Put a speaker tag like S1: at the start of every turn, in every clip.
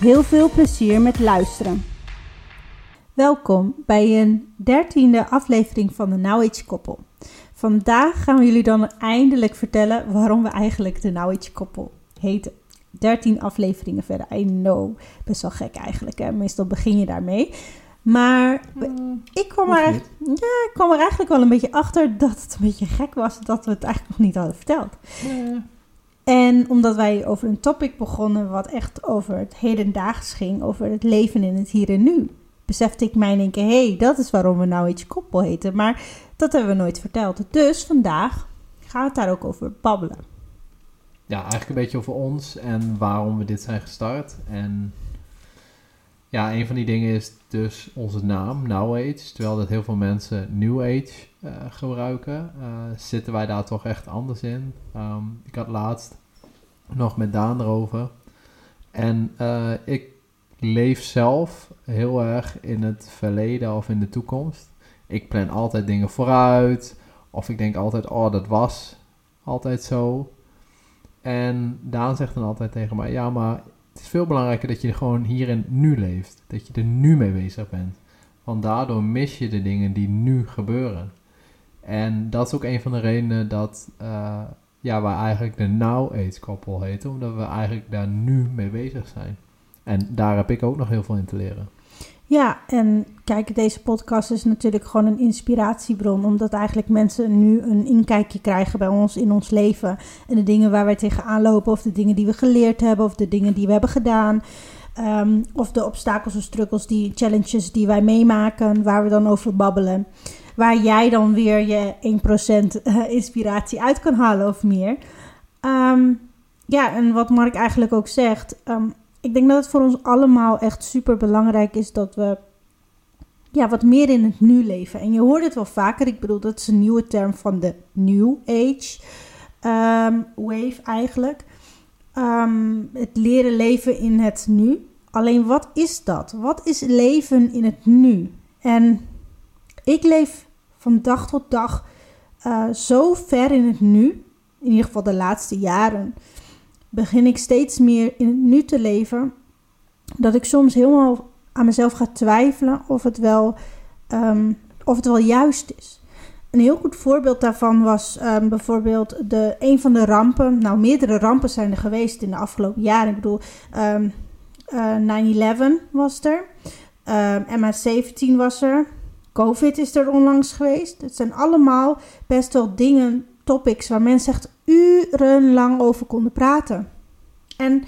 S1: Heel veel plezier met luisteren. Welkom bij een dertiende aflevering van de Now Age Koppel. Vandaag gaan we jullie dan eindelijk vertellen waarom we eigenlijk de Now Age Koppel heten. 13 afleveringen verder. I know. Best wel gek eigenlijk. Hè? Meestal begin je daarmee. Maar
S2: Hmm,
S1: ik, kwam er, ja, ik kwam er eigenlijk wel een beetje achter dat het een beetje gek was dat we het eigenlijk nog niet hadden verteld. En omdat wij over een topic begonnen wat echt over het hedendaags ging, over het leven in het hier en nu, besefte ik mij keer, hé, hey, dat is waarom we nou iets koppel heten. Maar dat hebben we nooit verteld. Dus vandaag gaan we het daar ook over babbelen.
S2: Ja, eigenlijk een beetje over ons en waarom we dit zijn gestart. En ja, een van die dingen is dus onze naam, Now Age. Terwijl dat heel veel mensen New Age gebruiken, eh, zitten wij daar toch echt anders in. Ehm, ik had laatst nog met Daan erover. En eh, ik leef zelf heel erg in het verleden of in de toekomst. Ik plan altijd dingen vooruit. Of ik denk altijd, oh, dat was altijd zo. En Daan zegt dan altijd tegen mij: Ja, maar het is veel belangrijker dat je gewoon hier en nu leeft. Dat je er nu mee bezig bent. Want daardoor mis je de dingen die nu gebeuren. En dat is ook een van de redenen dat uh, ja, wij eigenlijk de Now Age koppel heten. Omdat we eigenlijk daar nu mee bezig zijn. En daar heb ik ook nog heel veel in te leren.
S1: Ja, en kijk, deze podcast is natuurlijk gewoon een inspiratiebron. Omdat eigenlijk mensen nu een inkijkje krijgen bij ons in ons leven. En de dingen waar wij tegenaan lopen. Of de dingen die we geleerd hebben. Of de dingen die we hebben gedaan. Um, of de obstakels of struggles, die challenges die wij meemaken. Waar we dan over babbelen. Waar jij dan weer je 1% inspiratie uit kan halen of meer. Um, ja, en wat Mark eigenlijk ook zegt. Um, ik denk dat het voor ons allemaal echt super belangrijk is dat we ja, wat meer in het nu leven. En je hoort het wel vaker. Ik bedoel, dat is een nieuwe term van de New Age um, wave eigenlijk. Het leren leven in het nu. Alleen wat is dat? Wat is leven in het nu? En ik leef van dag tot dag uh, zo ver in het nu. In ieder geval de laatste jaren begin ik steeds meer in het nu te leven. Dat ik soms helemaal aan mezelf ga twijfelen of het wel, um, of het wel juist is. Een heel goed voorbeeld daarvan was um, bijvoorbeeld de, een van de rampen. Nou, meerdere rampen zijn er geweest in de afgelopen jaren. Ik bedoel, um, uh, 9-11 was er. MH17 was er. COVID is er onlangs geweest. Het zijn allemaal best wel dingen, topics waar mensen echt urenlang over konden praten. En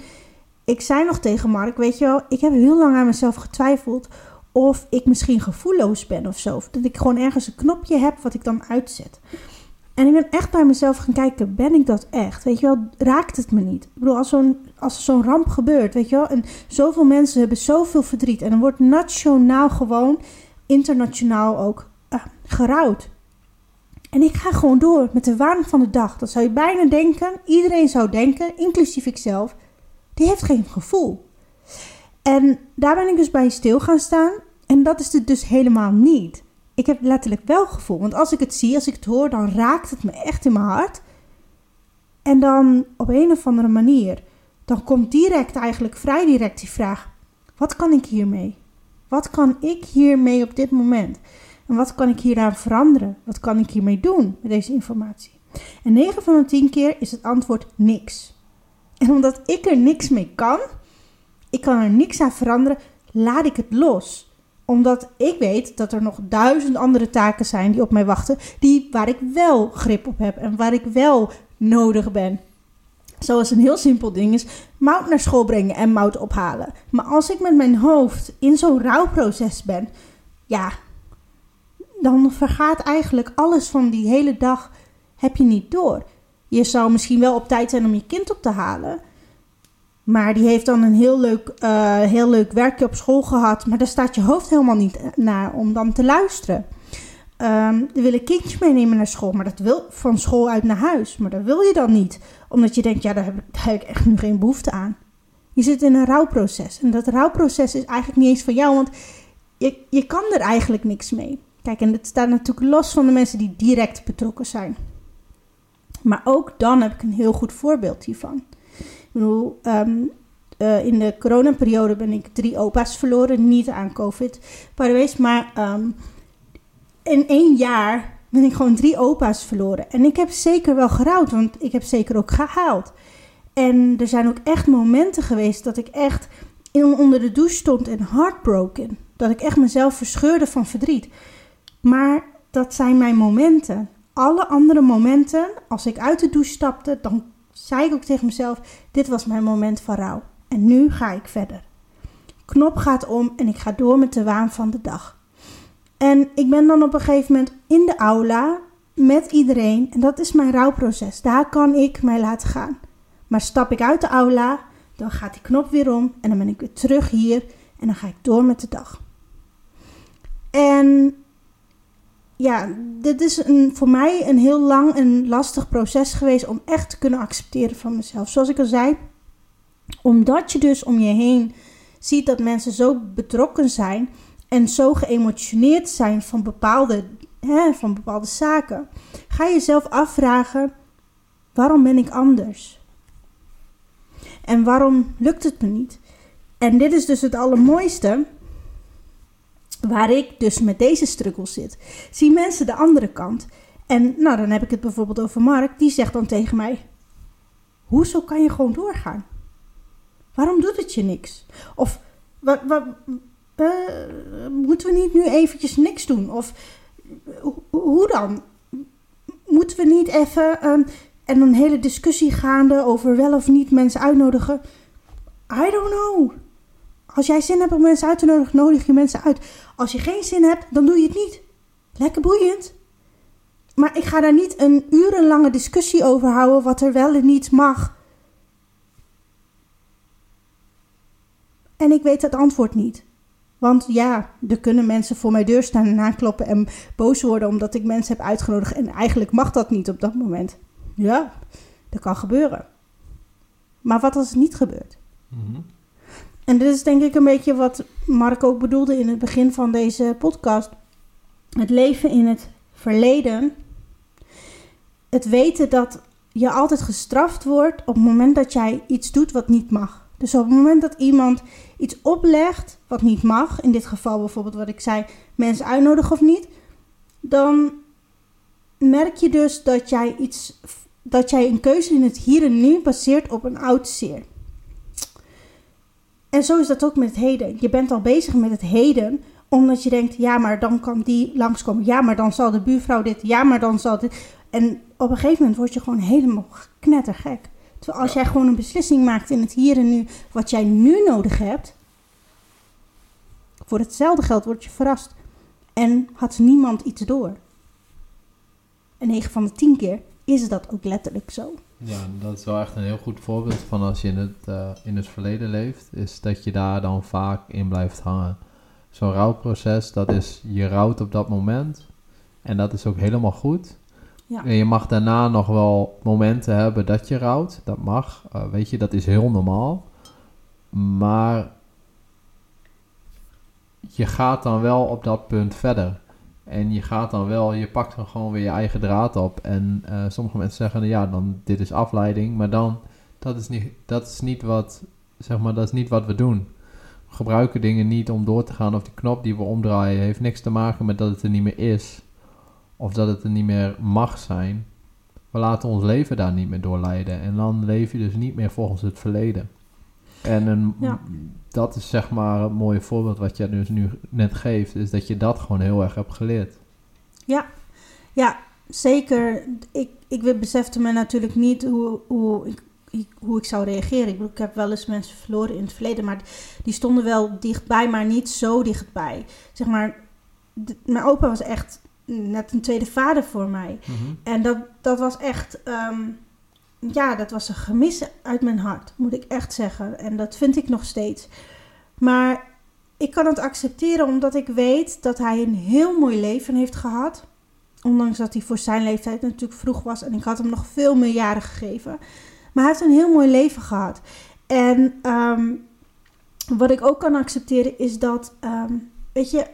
S1: ik zei nog tegen Mark, weet je wel, ik heb heel lang aan mezelf getwijfeld of ik misschien gevoelloos ben of zo. Of dat ik gewoon ergens een knopje heb wat ik dan uitzet. En ik ben echt bij mezelf gaan kijken, ben ik dat echt? Weet je wel, raakt het me niet? Ik bedoel, als, zo'n, als zo'n ramp gebeurt, weet je wel, en zoveel mensen hebben zoveel verdriet. En er wordt nationaal gewoon, internationaal ook, uh, gerouwd. En ik ga gewoon door met de waan van de dag. Dat zou je bijna denken, iedereen zou denken, inclusief ikzelf, die heeft geen gevoel. En daar ben ik dus bij stil gaan staan. En dat is het dus helemaal niet. Ik heb letterlijk wel gevoel. Want als ik het zie, als ik het hoor, dan raakt het me echt in mijn hart. En dan op een of andere manier, dan komt direct eigenlijk vrij direct die vraag: wat kan ik hiermee? Wat kan ik hiermee op dit moment? En wat kan ik hieraan veranderen? Wat kan ik hiermee doen met deze informatie? En 9 van de 10 keer is het antwoord niks. En omdat ik er niks mee kan, ik kan er niks aan veranderen, laat ik het los. Omdat ik weet dat er nog duizend andere taken zijn die op mij wachten, die, waar ik wel grip op heb en waar ik wel nodig ben. Zoals een heel simpel ding is, mout naar school brengen en mout ophalen. Maar als ik met mijn hoofd in zo'n rouwproces ben, ja, dan vergaat eigenlijk alles van die hele dag, heb je niet door. Je zou misschien wel op tijd zijn om je kind op te halen, Maar die heeft dan een heel leuk, eh, heel leuk werkje op school gehad. Maar daar staat je hoofd helemaal niet naar om dan te luisteren. Um, er willen kindjes meenemen naar school, maar dat wil van school uit naar huis. Maar dat wil je dan niet, omdat je denkt, ja, daar heb, ik, daar echt nu geen behoefte aan. Je zit in een rouwproces. En dat rouwproces is eigenlijk niet eens van jou, want je, je kan er eigenlijk niks mee. Kijk, en het staat natuurlijk los van de mensen die direct betrokken zijn. Maar ook dan heb ik een heel goed voorbeeld hiervan. Ik bedoel, um, uh, in de coronaperiode ben ik drie opa's verloren. Niet aan COVID, maar um, in één jaar ben ik gewoon drie opa's verloren. En ik heb zeker wel gerouwd, want ik heb zeker ook gehaald. En er zijn ook echt momenten geweest dat ik echt in, onder de douche stond en heartbroken. Dat ik echt mezelf verscheurde van verdriet. Maar dat zijn mijn momenten. Alle andere momenten, als ik uit de douche stapte, dan zei ik ook tegen mezelf: Dit was mijn moment van rouw. En nu ga ik verder. Knop gaat om en ik ga door met de waan van de dag. En ik ben dan op een gegeven moment in de aula met iedereen. En dat is mijn rouwproces. Daar kan ik mij laten gaan. Maar stap ik uit de aula, dan gaat die knop weer om. En dan ben ik weer terug hier. En dan ga ik door met de dag. En ja, dit is een, voor mij een heel lang en lastig proces geweest om echt te kunnen accepteren van mezelf. Zoals ik al zei, omdat je dus om je heen ziet dat mensen zo betrokken zijn en zo geëmotioneerd zijn van bepaalde, hè, van bepaalde zaken, ga je jezelf afvragen: waarom ben ik anders? En waarom lukt het me niet? En dit is dus het allermooiste waar ik dus met deze struggle zit. Zie mensen de andere kant. En nou, dan heb ik het bijvoorbeeld over Mark. Die zegt dan tegen mij: Hoezo kan je gewoon doorgaan? Waarom doet het je niks? Of wat, wat, moeten we niet nu eventjes niks doen? Of hoe dan? Moeten we niet even um, en een hele discussie gaande over wel of niet mensen uitnodigen? I don't know. Als jij zin hebt om mensen uit te nodigen, nodig je mensen uit. Als je geen zin hebt, dan doe je het niet. Lekker boeiend. Maar ik ga daar niet een urenlange discussie over houden wat er wel en niet mag. En ik weet het antwoord niet. Want ja, er kunnen mensen voor mijn deur staan en aankloppen en boos worden omdat ik mensen heb uitgenodigd. En eigenlijk mag dat niet op dat moment. Ja, dat kan gebeuren. Maar wat als het niet gebeurt? Mm En dit is denk ik een beetje wat Mark ook bedoelde in het begin van deze podcast. Het leven in het verleden. Het weten dat je altijd gestraft wordt op het moment dat jij iets doet wat niet mag. Dus op het moment dat iemand iets oplegt wat niet mag, in dit geval bijvoorbeeld wat ik zei, mensen uitnodigen of niet, dan merk je dus dat jij iets, dat jij een keuze in het hier en nu baseert op een oud zeer. En zo is dat ook met het heden. Je bent al bezig met het heden, omdat je denkt, ja, maar dan kan die langskomen. Ja, maar dan zal de buurvrouw dit. Ja, maar dan zal dit. En op een gegeven moment word je gewoon helemaal knettergek. Terwijl als jij gewoon een beslissing maakt in het hier en nu, wat jij nu nodig hebt, voor hetzelfde geld word je verrast. En had niemand iets door. En 9 van de 10 keer is dat ook letterlijk zo.
S2: Ja, dat is wel echt een heel goed voorbeeld van als je in het, uh, in het verleden leeft, is dat je daar dan vaak in blijft hangen. Zo'n rouwproces, dat is, je rouwt op dat moment en dat is ook helemaal goed. Ja. En je mag daarna nog wel momenten hebben dat je rouwt. Dat mag. Uh, weet je, dat is heel normaal. Maar je gaat dan wel op dat punt verder. En je gaat dan wel, je pakt dan gewoon weer je eigen draad op. En uh, sommige mensen zeggen, ja, dan dit is afleiding. Maar dan, dat is niet, dat is niet wat, zeg maar, dat is niet wat we doen. We gebruiken dingen niet om door te gaan. Of die knop die we omdraaien heeft niks te maken met dat het er niet meer is of dat het er niet meer mag zijn. We laten ons leven daar niet meer door leiden. En dan leef je dus niet meer volgens het verleden. En een, dat is zeg maar het mooie voorbeeld wat je dus nu net geeft, is dat je dat gewoon heel erg hebt geleerd.
S1: Ja, ja zeker. Ik, ik besefte me natuurlijk niet hoe, hoe, ik, hoe ik zou reageren. Ik, bedoel, ik heb wel eens mensen verloren in het verleden, maar die stonden wel dichtbij, maar niet zo dichtbij. Zeg maar, mijn opa was echt net een tweede vader voor mij. Mhm. En dat, dat was echt. Ehm, ja, dat was een gemis uit mijn hart, moet ik echt zeggen. En dat vind ik nog steeds. Maar ik kan het accepteren omdat ik weet dat hij een heel mooi leven heeft gehad. Ondanks dat hij voor zijn leeftijd natuurlijk vroeg was en ik had hem nog veel meer jaren gegeven. Maar hij heeft een heel mooi leven gehad. En ehm, wat ik ook kan accepteren is dat, ehm, weet je,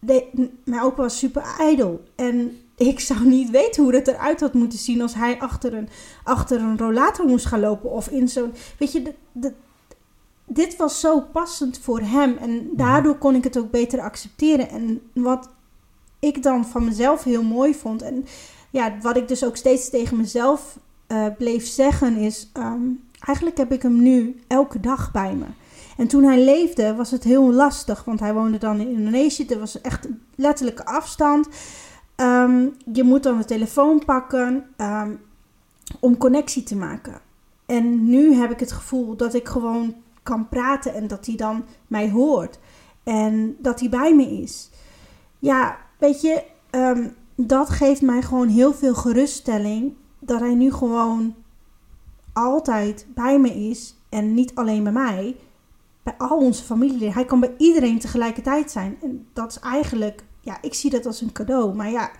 S1: de, mijn opa was super ijdel. En ik zou niet weten hoe het eruit had moeten zien als hij achter een, achter een rollator moest gaan lopen. Of in zo'n. Weet je, de, de, dit was zo passend voor hem. En daardoor kon ik het ook beter accepteren. En wat ik dan van mezelf heel mooi vond. En ja, wat ik dus ook steeds tegen mezelf uh, bleef zeggen is. Um, eigenlijk heb ik hem nu elke dag bij me. En toen hij leefde was het heel lastig, want hij woonde dan in Indonesië. Er was echt letterlijke afstand. Um, je moet dan de telefoon pakken um, om connectie te maken. En nu heb ik het gevoel dat ik gewoon kan praten en dat hij dan mij hoort. En dat hij bij me is. Ja, weet je, um, dat geeft mij gewoon heel veel geruststelling. Dat hij nu gewoon altijd bij me is. En niet alleen bij mij. Bij al onze familie. Hij kan bij iedereen tegelijkertijd zijn. En dat is eigenlijk, ja, ik zie dat als een cadeau. Maar ja,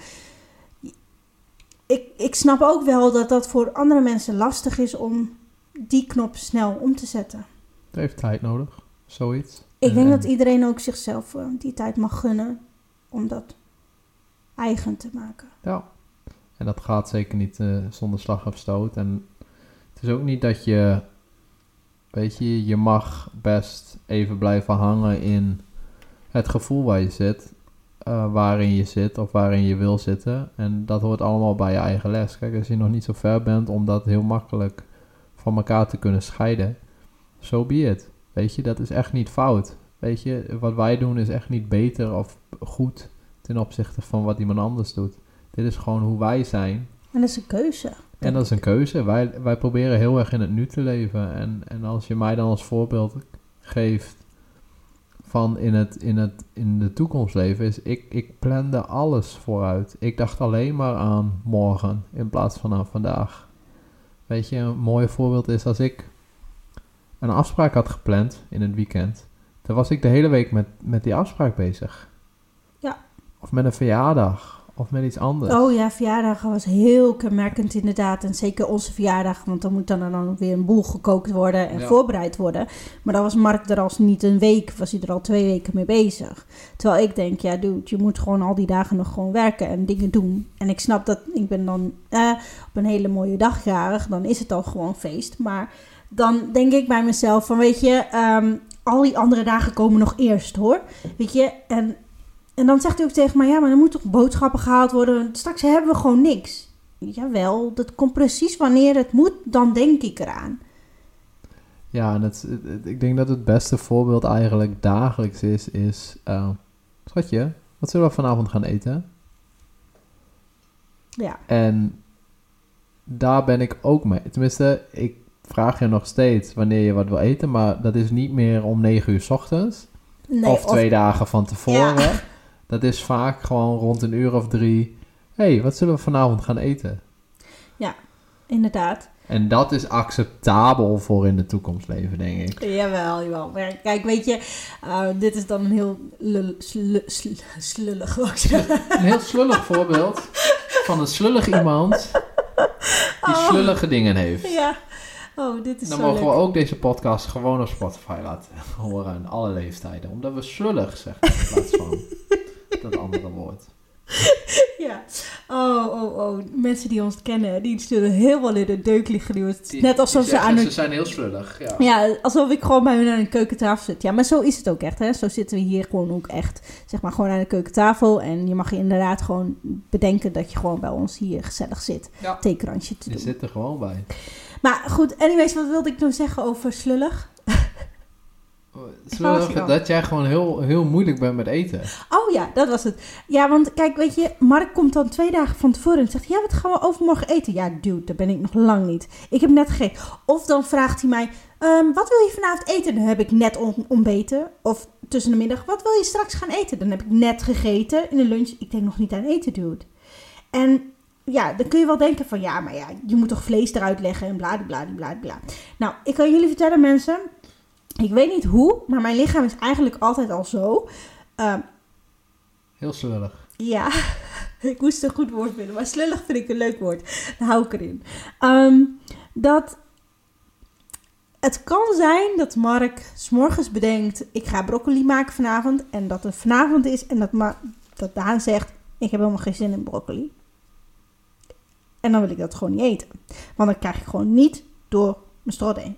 S1: ik, ik snap ook wel dat dat voor andere mensen lastig is om die knop snel om te zetten.
S2: Het heeft tijd nodig, zoiets.
S1: Ik denk dat iedereen ook zichzelf uh, die tijd mag gunnen om dat eigen te maken.
S2: Ja, en dat gaat zeker niet uh, zonder slag of stoot. En het is ook niet dat je, weet je, je mag best even blijven hangen in het gevoel waar je zit, uh, waarin je zit of waarin je wil zitten. En dat hoort allemaal bij je eigen les. Kijk, als je nog niet zo ver bent om dat heel makkelijk van elkaar te kunnen scheiden, zo so be it. Weet je, dat is echt niet fout. Weet je, wat wij doen is echt niet beter of goed ten opzichte van wat iemand anders doet. Dit is gewoon hoe wij zijn.
S1: En dat is een keuze.
S2: En dat is een keuze. Wij, wij proberen heel erg in het nu te leven. En, en als je mij dan als voorbeeld geeft van in, het, in, het, in de toekomst leven, is ik, ik plande alles vooruit. Ik dacht alleen maar aan morgen in plaats van aan vandaag. Weet je, een mooi voorbeeld is als ik een afspraak had gepland in het weekend, dan was ik de hele week met, met die afspraak bezig.
S1: Ja.
S2: Of met een verjaardag. Of met iets anders.
S1: Oh ja, verjaardag was heel kenmerkend inderdaad. En zeker onze verjaardag, want dan moet dan, dan weer een boel gekookt worden en
S2: Ja.
S1: voorbereid worden. Maar dan was Mark er als niet een week, was hij er al twee weken mee bezig. Terwijl ik denk, ja dude, je moet gewoon al die dagen nog gewoon werken en dingen doen. En ik snap dat, ik ben dan eh, op een hele mooie dag jarig, dan is het al gewoon feest. Maar dan denk ik bij mezelf van, weet je, ehm, al die andere dagen komen nog eerst hoor. Weet je, en en dan zegt hij ook tegen mij, ja, maar er moeten toch boodschappen gehaald worden. Straks hebben we gewoon niks. Jawel, dat komt precies wanneer het moet, dan denk ik eraan.
S2: Ja, en het, ik denk dat het beste voorbeeld eigenlijk dagelijks is, is... eh, schatje, wat zullen we vanavond gaan eten?
S1: Ja,
S2: En daar ben ik ook mee. Tenminste, ik vraag je nog steeds wanneer je wat wil eten, maar dat is niet meer om 9 uur 's ochtends.
S1: nee,
S2: of twee dagen van tevoren. Dat is vaak gewoon rond een uur of drie. Hé, hey, wat zullen we vanavond gaan eten?
S1: inderdaad.
S2: En dat is acceptabel voor in de toekomst leven, denk ik.
S1: Jawel, jawel. Maar kijk, weet je, eh, dit is dan een heel lul- slu- slu- slullig.
S2: Een heel slullig voorbeeld van een slullig iemand die
S1: Oh.
S2: slullige dingen heeft.
S1: Ja. Oh, dit is
S2: Dan
S1: zo
S2: mogen
S1: leuk.
S2: we ook deze podcast gewoon op Spotify laten horen aan alle leeftijden. Omdat we slullig zeggen in plaats van dat andere woord.
S1: Ja. Oh, oh, oh. Mensen die ons kennen, die sturen heel wel in de deuk liggen. net alsof ze aan hun
S2: Ze zijn heel slullig, ja.
S1: Ja, alsof ik gewoon bij hun aan de keukentafel zit. Ja, maar zo is het ook echt, hè. Zo zitten we hier gewoon ook echt, zeg maar, gewoon aan de keukentafel. En je mag je inderdaad gewoon bedenken dat je gewoon bij ons hier gezellig zit.
S2: Ja.
S1: Theekransje te
S2: Je
S1: doen.
S2: zit er gewoon bij.
S1: Maar goed, anyways, wat wilde ik nou zeggen over slullig?
S2: Dat jij gewoon heel, heel moeilijk bent met eten.
S1: Oh ja, dat was het. Ja, want kijk, weet je, Mark komt dan twee dagen van tevoren en zegt... Ja, wat gaan we overmorgen eten? Ja, dude, daar ben ik nog lang niet. Ik heb net gegeten. Of dan vraagt hij mij... "Ehm, wat wil je vanavond eten? Dan heb ik net on- ontbeten. Of tussen de middag... Wat wil je straks gaan eten? Dan heb ik net gegeten in de lunch. Ik denk nog niet aan eten, dude. En ja, dan kun je wel denken van ja, maar ja, je moet toch vlees eruit leggen en bla bla bla bla. Nou, ik kan jullie vertellen, mensen. Ik weet niet hoe, maar mijn lichaam is eigenlijk altijd al zo. Ehm,
S2: Heel slullig.
S1: ja, ik moest een goed woord vinden, maar slullig vind ik een leuk woord. Daar hou ik erin. Ehm, dat het kan zijn dat Mark s'morgens bedenkt: ik ga broccoli maken vanavond. En dat het vanavond is en dat, Ma dat Daan zegt: ik heb helemaal geen zin in broccoli. En dan wil ik dat gewoon niet eten. Want dan krijg ik gewoon niet door mijn strot heen.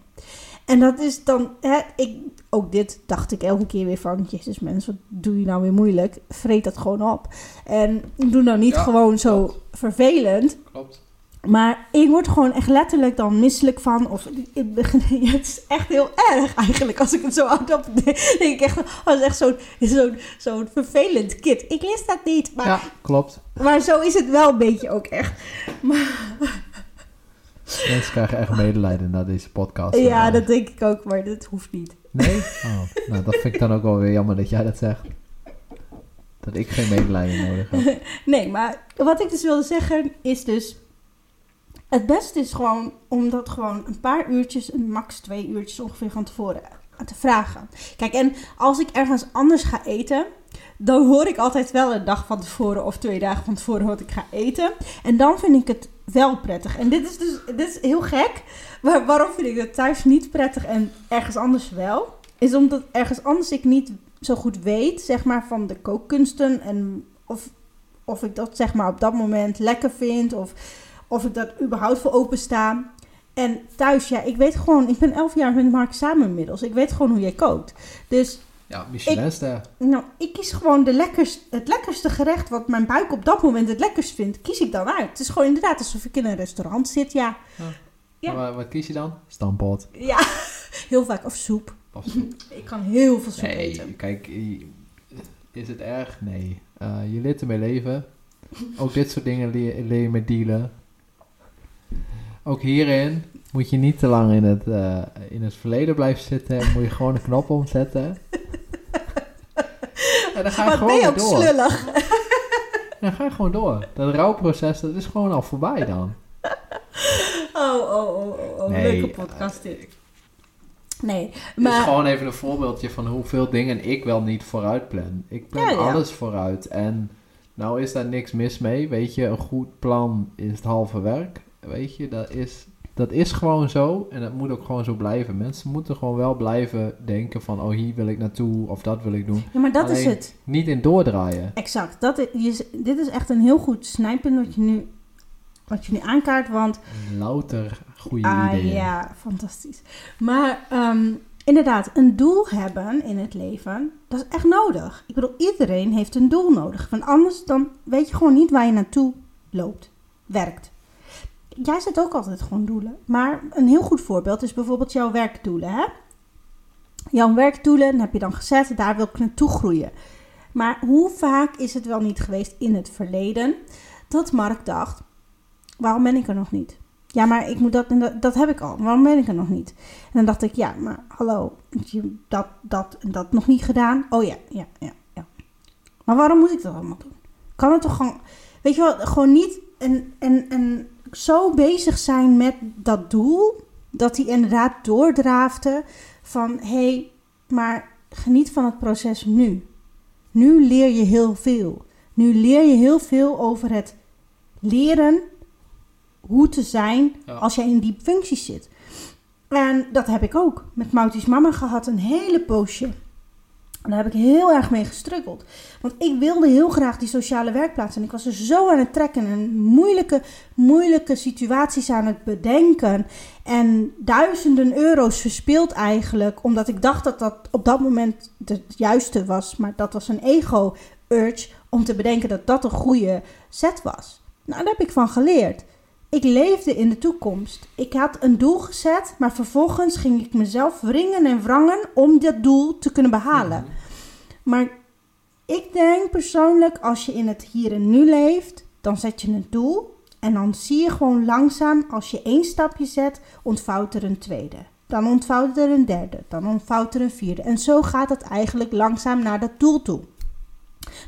S1: En dat is dan, hè, ik, ook dit dacht ik elke keer weer van, jezus mensen, wat doe je nou weer moeilijk? Vreet dat gewoon op. En doe nou niet
S2: Ja,
S1: gewoon zo
S2: klopt.
S1: vervelend.
S2: Klopt.
S1: Maar ik word gewoon echt letterlijk dan misselijk van. Of ik begin, het is echt heel erg eigenlijk. Als ik het zo oud op denk ik echt, is echt zo'n zo'n zo'n vervelend kind. Ik lees dat niet, maar,
S2: Ja, klopt.
S1: maar zo is het wel een beetje ook echt.
S2: Mensen krijgen echt medelijden na deze podcast.
S1: Ja,
S2: Eh,
S1: dat denk ik ook, maar dat hoeft niet.
S2: Nee? Oh, nou, dat vind ik dan ook wel weer jammer dat jij dat zegt. Dat ik geen medelijden nodig heb.
S1: Nee, maar wat ik dus wilde zeggen is dus... Het beste is gewoon om dat gewoon een paar uurtjes, max twee uurtjes ongeveer van tevoren te vragen. Kijk, en als ik ergens anders ga eten, dan hoor ik altijd wel een dag van tevoren of twee dagen van tevoren wat ik ga eten. En dan vind ik het wel prettig. En dit is dus dit is heel gek. Maar waarom vind ik het thuis niet prettig en ergens anders wel? Is omdat ergens anders ik niet zo goed weet, zeg maar, van de kookkunsten en of of ik dat zeg maar op dat moment lekker vind of of ik dat überhaupt voor opensta. En thuis, ja, ik weet gewoon, ik ben elf jaar met Mark samen inmiddels. Ik weet gewoon hoe jij kookt. Dus,
S2: Ja, Michelinster.
S1: nou, ik kies gewoon de lekkerst, het lekkerste gerecht wat mijn buik op dat moment het lekkerst vindt, kies ik dan uit. Het is gewoon inderdaad alsof ik in een restaurant zit, ja. Ja.
S2: Maar wat kies je dan? Stampot.
S1: Ja, heel vaak. Of soep.
S2: Of soep.
S1: Ik kan heel veel soep
S2: Nee,
S1: eten.
S2: kijk, is het erg? Nee. Eh, je leert ermee leven. Ook dit soort dingen leer, leer je met dealen. Ook hierin moet je niet te lang in het, eh, in het verleden blijven zitten. En moet je gewoon een knop omzetten. en dan ga je
S1: Wat ben
S2: gewoon
S1: je ook
S2: door.
S1: slullig.
S2: Dan ga je gewoon door. Dat rouwproces, dat is gewoon al voorbij dan.
S1: Oh, oh, oh, oh, oh.
S2: Nee,
S1: leuke podcast dit. Nee,
S2: Het is
S1: maar...
S2: gewoon even een voorbeeldje van hoeveel dingen ik wel niet vooruit plan. Ik plan
S1: Ja, ja.
S2: alles vooruit. En nou is daar niks mis mee. Weet je, een goed plan is het halve werk. Weet je, dat is, dat is gewoon zo. En dat moet ook gewoon zo blijven. Mensen moeten gewoon wel blijven denken van... Oh, hier wil ik naartoe of dat wil ik doen.
S1: Ja, maar dat is het.
S2: Niet in doordraaien.
S1: Exact. Dat is, dit is echt een heel goed snijpunt wat je nu, wat je nu aankaart. Want
S2: Louter goede
S1: Ah
S2: ideeën.
S1: ja, fantastisch. Maar ehm, inderdaad, een doel hebben in het leven, dat is echt nodig. Ik bedoel, iedereen heeft een doel nodig. Want anders dan weet je gewoon niet waar je naartoe loopt, werkt. Jij zet ook altijd gewoon doelen. Maar een heel goed voorbeeld is bijvoorbeeld jouw werkdoelen. Hè? Jouw werkdoelen heb je dan gezet, daar wil ik naartoe groeien. Maar hoe vaak is het wel niet geweest in het verleden dat Mark dacht: waarom ben ik er nog niet? Ja, maar ik moet dat en dat, heb ik al. Waarom ben ik er nog niet? En dan dacht ik, ja, maar hallo, dat, dat en dat nog niet gedaan. Oh ja, ja, ja, ja. Maar waarom moet ik dat allemaal doen? Kan het toch gewoon, weet je wel, gewoon niet en, en, en zo bezig zijn met dat doel, dat hij inderdaad doordraafde van, hé, hey, maar geniet van het proces nu. Nu leer je heel veel. Nu leer je heel veel over het leren hoe te zijn
S2: Ja.
S1: als jij in die functies zit. En dat heb ik ook met Mautis mama gehad, een hele poosje. Daar heb ik heel erg mee gestruggeld. Want ik wilde heel graag die sociale werkplaats. En ik was er zo aan het trekken en moeilijke, moeilijke situaties aan het bedenken. En duizenden euro's verspeeld eigenlijk. Omdat ik dacht dat dat op dat moment het juiste was. Maar dat was een ego-urge om te bedenken dat dat een goede set was. Nou, daar heb ik van geleerd. Ik leefde in de toekomst. Ik had een doel gezet, maar vervolgens ging ik mezelf wringen en wrangen om dat doel te kunnen behalen. Maar ik denk persoonlijk, als je in het hier en nu leeft, dan zet je een doel. En dan zie je gewoon langzaam, als je één stapje zet, ontvouwt er een tweede. Dan ontvouwt er een derde. Dan ontvouwt er een vierde. En zo gaat het eigenlijk langzaam naar dat doel toe.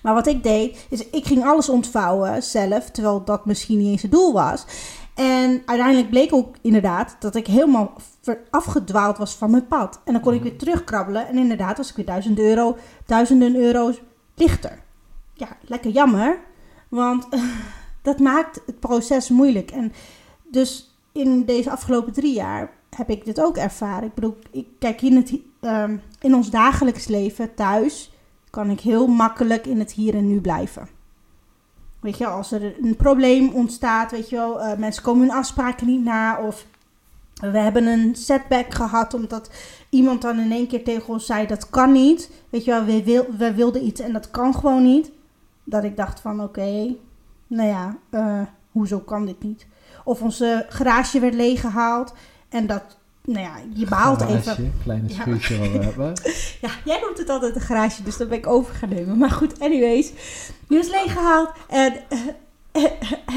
S1: Maar wat ik deed, is ik ging alles ontvouwen zelf, terwijl dat misschien niet eens het doel was. En uiteindelijk bleek ook inderdaad dat ik helemaal afgedwaald was van mijn pad. En dan kon ik weer terugkrabbelen en inderdaad was ik weer duizend euro, duizenden euro's lichter. Ja, lekker jammer, want dat maakt het proces moeilijk. En dus in deze afgelopen drie jaar heb ik dit ook ervaren. Ik bedoel, ik kijk in, het, ehm, in ons dagelijks leven thuis kan ik heel makkelijk in het hier en nu blijven. Weet je, als er een probleem ontstaat, weet je wel, eh, mensen komen hun afspraken niet na of we hebben een setback gehad omdat iemand dan in één keer tegen ons zei dat kan niet. Weet je wel, we, wil, we wilden iets en dat kan gewoon niet. Dat ik dacht van oké, nou ja, eh, hoezo kan dit niet? Of onze garage werd leeggehaald en dat, nou ja, je baalt even.
S2: Garage, kleine
S1: Ja.
S2: schuurtje wat we hebben.
S1: Ja, jij noemt het altijd een garage, dus dat ben ik over gaan nemen. Maar goed, anyways. Die was leeggehaald. En, eh,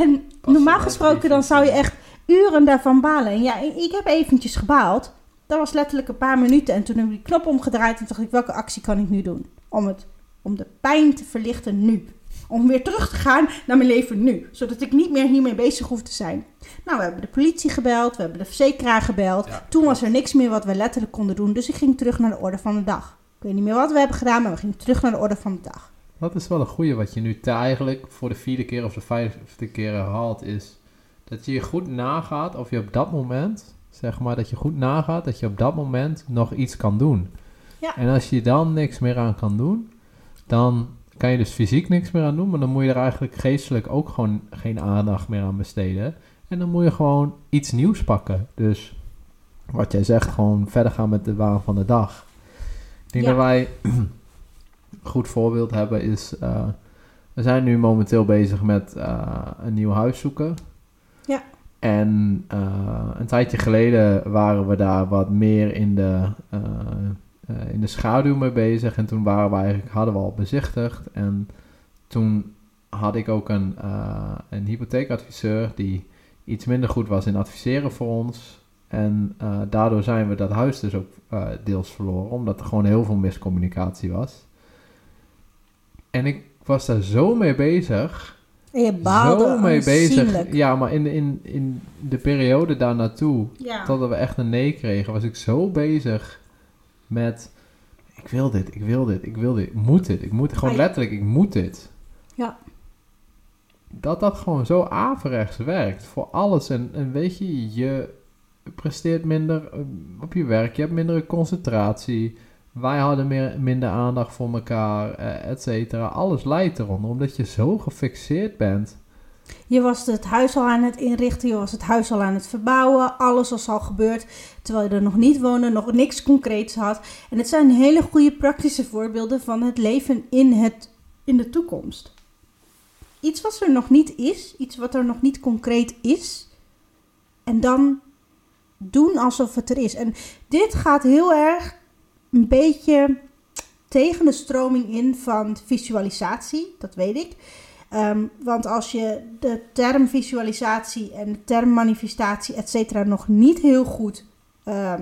S1: en normaal gesproken dan zou je echt uren daarvan balen. En ja, ik heb eventjes gebaald. Dat was letterlijk een paar minuten. En toen heb ik die knop omgedraaid en dacht ik, welke actie kan ik nu doen? Om, het, om de pijn te verlichten nu. Om weer terug te gaan naar mijn leven nu. Zodat ik niet meer hiermee bezig hoef te zijn. Nou, we hebben de politie gebeld. We hebben de verzekeraar gebeld.
S2: Ja.
S1: Toen was er niks meer wat we letterlijk konden doen. Dus ik ging terug naar de orde van de dag. Ik weet niet meer wat we hebben gedaan, maar we gingen terug naar de orde van de dag.
S2: Dat is wel een goeie wat je nu eigenlijk voor de vierde keer of de vijfde keer herhaalt. Is dat je je goed nagaat of je op dat moment, zeg maar, dat je goed nagaat dat je op dat moment nog iets kan doen.
S1: Ja.
S2: En als je dan niks meer aan kan doen, dan kan je dus fysiek niks meer aan doen. Maar dan moet je er eigenlijk geestelijk ook gewoon geen aandacht meer aan besteden. En dan moet je gewoon iets nieuws pakken. Dus wat jij zegt, gewoon verder gaan met de waan van de dag. Ik denk
S1: Ja.
S2: dat wij een goed voorbeeld hebben is... eh, we zijn nu momenteel bezig met eh, een nieuw huis zoeken.
S1: Ja.
S2: En eh, een tijdje geleden waren we daar wat meer in de, eh, in de schaduw mee bezig. En toen waren we eigenlijk, hadden we al bezichtigd. En toen had ik ook een, eh, een hypotheekadviseur die iets minder goed was in adviseren voor ons. En eh, daardoor zijn we dat huis dus ook eh, deels verloren, omdat er gewoon heel veel miscommunicatie was. En ik was daar zo mee bezig
S1: En je baalde
S2: zo mee bezig. Ja, maar in, in, in de periode daar naartoe,
S1: Ja.
S2: totdat we echt een nee kregen, was ik zo bezig met... Ik wil dit, ik wil dit, ik wil dit, ik moet dit. Ik moet gewoon letterlijk, ik moet dit.
S1: Ja.
S2: Dat dat gewoon zo averechts werkt voor alles. En, en weet je, je presteert minder eh, op je werk, je hebt mindere concentratie. Wij hadden meer, minder aandacht voor elkaar, eh, et cetera. Alles leidt eronder, omdat je zo gefixeerd bent
S1: Je was het huis al aan het inrichten, je was het huis al aan het verbouwen, alles was al gebeurd, terwijl je er nog niet woonde, nog niks concreets had. En het zijn hele goede praktische voorbeelden van het leven in, het, in de toekomst. Iets wat er nog niet is, iets wat er nog niet concreet is, en dan doen alsof het er is. En dit gaat heel erg een beetje tegen de stroming in van visualisatie, dat weet ik. Ehm, want als je de term visualisatie en de term manifestatie, et cetera, nog niet heel goed eh,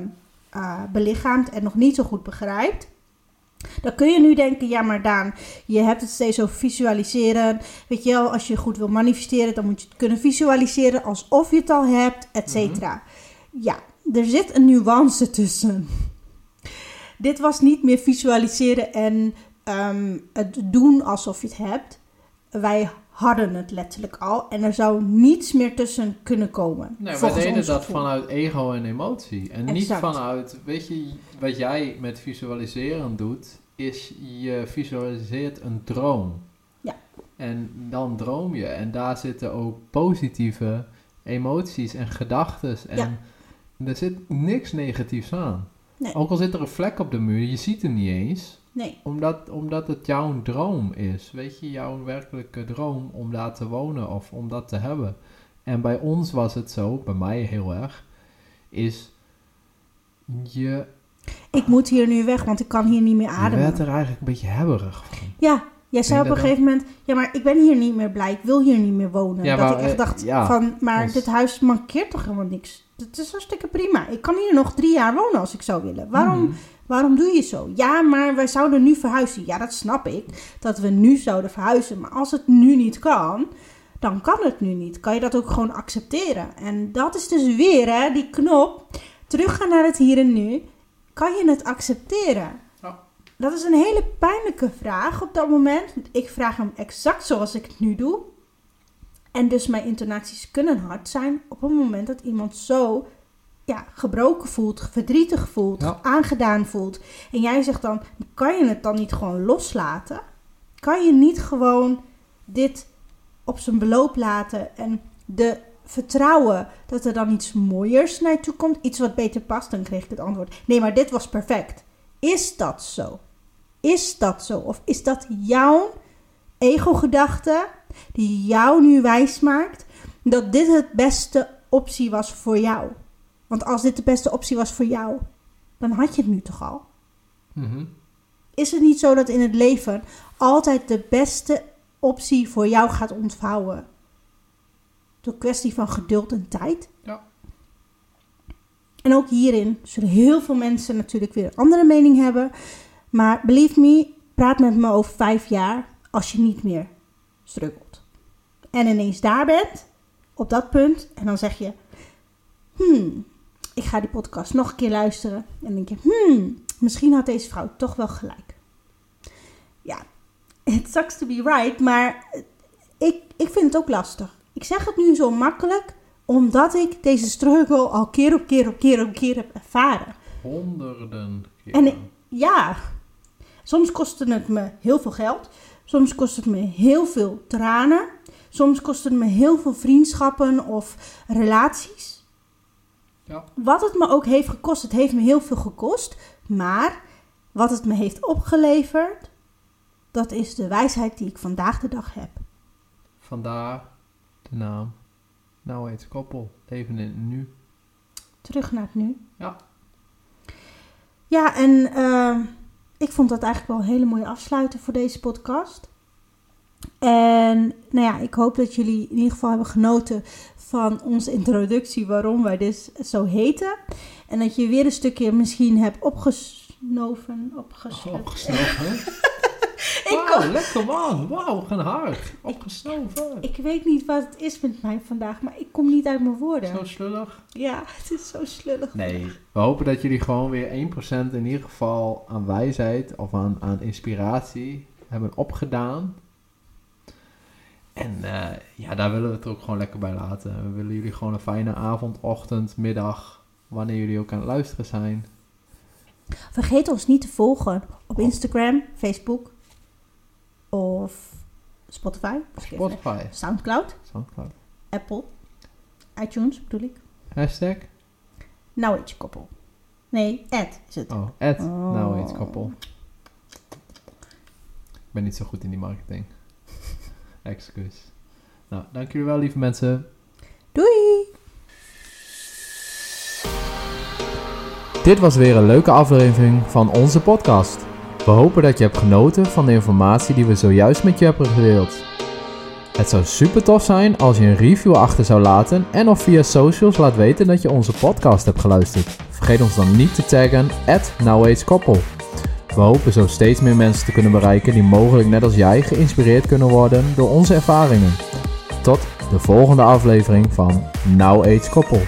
S1: belichaamt en nog niet zo goed begrijpt, dan kun je nu denken: ja, maar Daan, je hebt het steeds over visualiseren. Weet je wel, als je goed wil manifesteren, dan moet je het kunnen visualiseren alsof je het al hebt, et cetera. Ja, er zit een nuance tussen. Dit was niet meer visualiseren en ehm, het doen alsof je het hebt wij hadden het letterlijk al en er zou niets meer tussen kunnen komen.
S2: Nee, wij deden dat
S1: gevoel.
S2: vanuit ego en emotie. En niet vanuit, weet je, wat jij met visualiseren doet, is je visualiseert een droom.
S1: Ja.
S2: En dan droom je. En daar zitten ook positieve emoties en gedachten. En
S1: Ja.
S2: er zit niks negatiefs aan.
S1: Nee.
S2: Ook al zit er een vlek op de muur, je ziet hem niet eens.
S1: Nee,
S2: Omdat, omdat het jouw droom is. Weet je, jouw werkelijke droom om daar te wonen of om dat te hebben. En bij ons was het zo, bij mij heel erg, is je,
S1: ik moet hier nu weg, want ik kan hier niet meer
S2: je
S1: ademen.
S2: werd er eigenlijk een beetje hebberig van.
S1: Ja, jij zei op een gegeven moment, ja, maar ik ben hier niet meer blij, ik wil hier niet meer wonen.
S2: Ja,
S1: dat
S2: maar,
S1: ik echt
S2: eh,
S1: dacht
S2: ja,
S1: van, maar
S2: ons-
S1: dit huis mankeert toch helemaal niks. Het is hartstikke prima. Ik kan hier nog drie jaar wonen als ik zou willen. Waarom,
S2: Mhm.
S1: Waarom doe je zo? Ja, maar wij zouden nu verhuizen. Ja, dat snap ik, dat we nu zouden verhuizen. Maar als het nu niet kan, dan kan het nu niet. Kan je dat ook gewoon accepteren? En dat is dus weer hè, die knop. Teruggaan naar het hier en nu. Kan je het accepteren? Dat is een hele pijnlijke vraag op dat moment. Want ik vraag hem exact zoals ik het nu doe. En dus mijn intonaties kunnen hard zijn op het moment dat iemand zo ja, gebroken voelt, verdrietig voelt,
S2: Ja.
S1: aangedaan voelt. En jij zegt dan, kan je het dan niet gewoon loslaten? Kan je niet gewoon dit op zijn beloop laten en de vertrouwen dat er dan iets mooiers naar je toe komt, iets wat beter past? Dan kreeg ik het antwoord, nee, maar dit was perfect. Is dat zo? Is dat zo? Of is dat jouw ego-gedachte die jou nu wijs maakt dat dit het beste optie was voor jou? Want als dit de beste optie was voor jou, dan had je het nu toch al?
S2: Mhm.
S1: Is het niet zo dat in het leven altijd de beste optie voor jou gaat ontvouwen? Door kwestie van geduld en tijd?
S2: Ja.
S1: En ook hierin zullen heel veel mensen natuurlijk weer een andere mening hebben. Maar believe me, praat met me over vijf jaar als je niet meer struggelt. En ineens daar bent, op dat punt, en dan zeg je: Hmm, ik ga die podcast nog een keer luisteren. En denk je: Hmm, misschien had deze vrouw toch wel gelijk. Ja, it sucks to be right, maar ik, ik vind het ook lastig. Ik zeg het nu zo makkelijk, omdat ik deze struggle al keer op keer op keer op keer heb ervaren.
S2: Honderden keer.
S1: En ik- Ja, soms kostte het me heel veel geld. Soms kost het me heel veel tranen. Soms kost het me heel veel vriendschappen of relaties.
S2: Ja.
S1: Wat het me ook heeft gekost, het heeft me heel veel gekost. Maar wat het me heeft opgeleverd, dat is de wijsheid die ik vandaag de dag heb.
S2: Vandaar de naam. Nou heet koppel. Leven in het nu.
S1: Terug naar het nu.
S2: Ja.
S1: Ja, en eh, ik vond dat eigenlijk wel een hele mooie afsluiter voor deze podcast. En nou ja, ik hoop dat jullie in ieder geval hebben genoten van onze introductie, waarom wij dus zo heten. En dat je weer een stukje misschien hebt opgesnoven, opgesnoven.
S2: Opgesnoven.
S1: Ik
S2: Wauw, lekker man. Wauw, gaan hard. Opgesnoven.
S1: Ik weet niet wat het is met mij vandaag, maar ik kom niet uit mijn woorden.
S2: Zo slullig.
S1: Ja, het is zo slullig.
S2: Nee, we hopen dat jullie gewoon weer 1% in ieder geval aan wijsheid of aan, aan inspiratie hebben opgedaan. En eh, ja, daar willen we het ook gewoon lekker bij laten. We willen jullie gewoon een fijne avond, ochtend, middag, wanneer jullie ook aan het luisteren zijn.
S1: Vergeet ons niet te volgen op Instagram, Facebook of Spotify,
S2: Spotify,
S1: Soundcloud,
S2: Soundcloud.
S1: Apple, iTunes bedoel ik.
S2: Hashtag?
S1: Nou je koppel. Nee, ad is het.
S2: Oh, at
S1: Oh.
S2: nou koppel. Ik ben niet zo goed in die marketing. Excuus. Nou, dank jullie wel, lieve mensen.
S1: Doei!
S2: Dit was weer een leuke aflevering van onze podcast. We hopen dat je hebt genoten van de informatie die we zojuist met je hebben gedeeld. Het zou super tof zijn als je een review achter zou laten en of via socials laat weten dat je onze podcast hebt geluisterd. Vergeet ons dan niet te taggen at Koppel. We hopen zo steeds meer mensen te kunnen bereiken die mogelijk net als jij geïnspireerd kunnen worden door onze ervaringen. Tot de volgende aflevering van Now Age Koppel.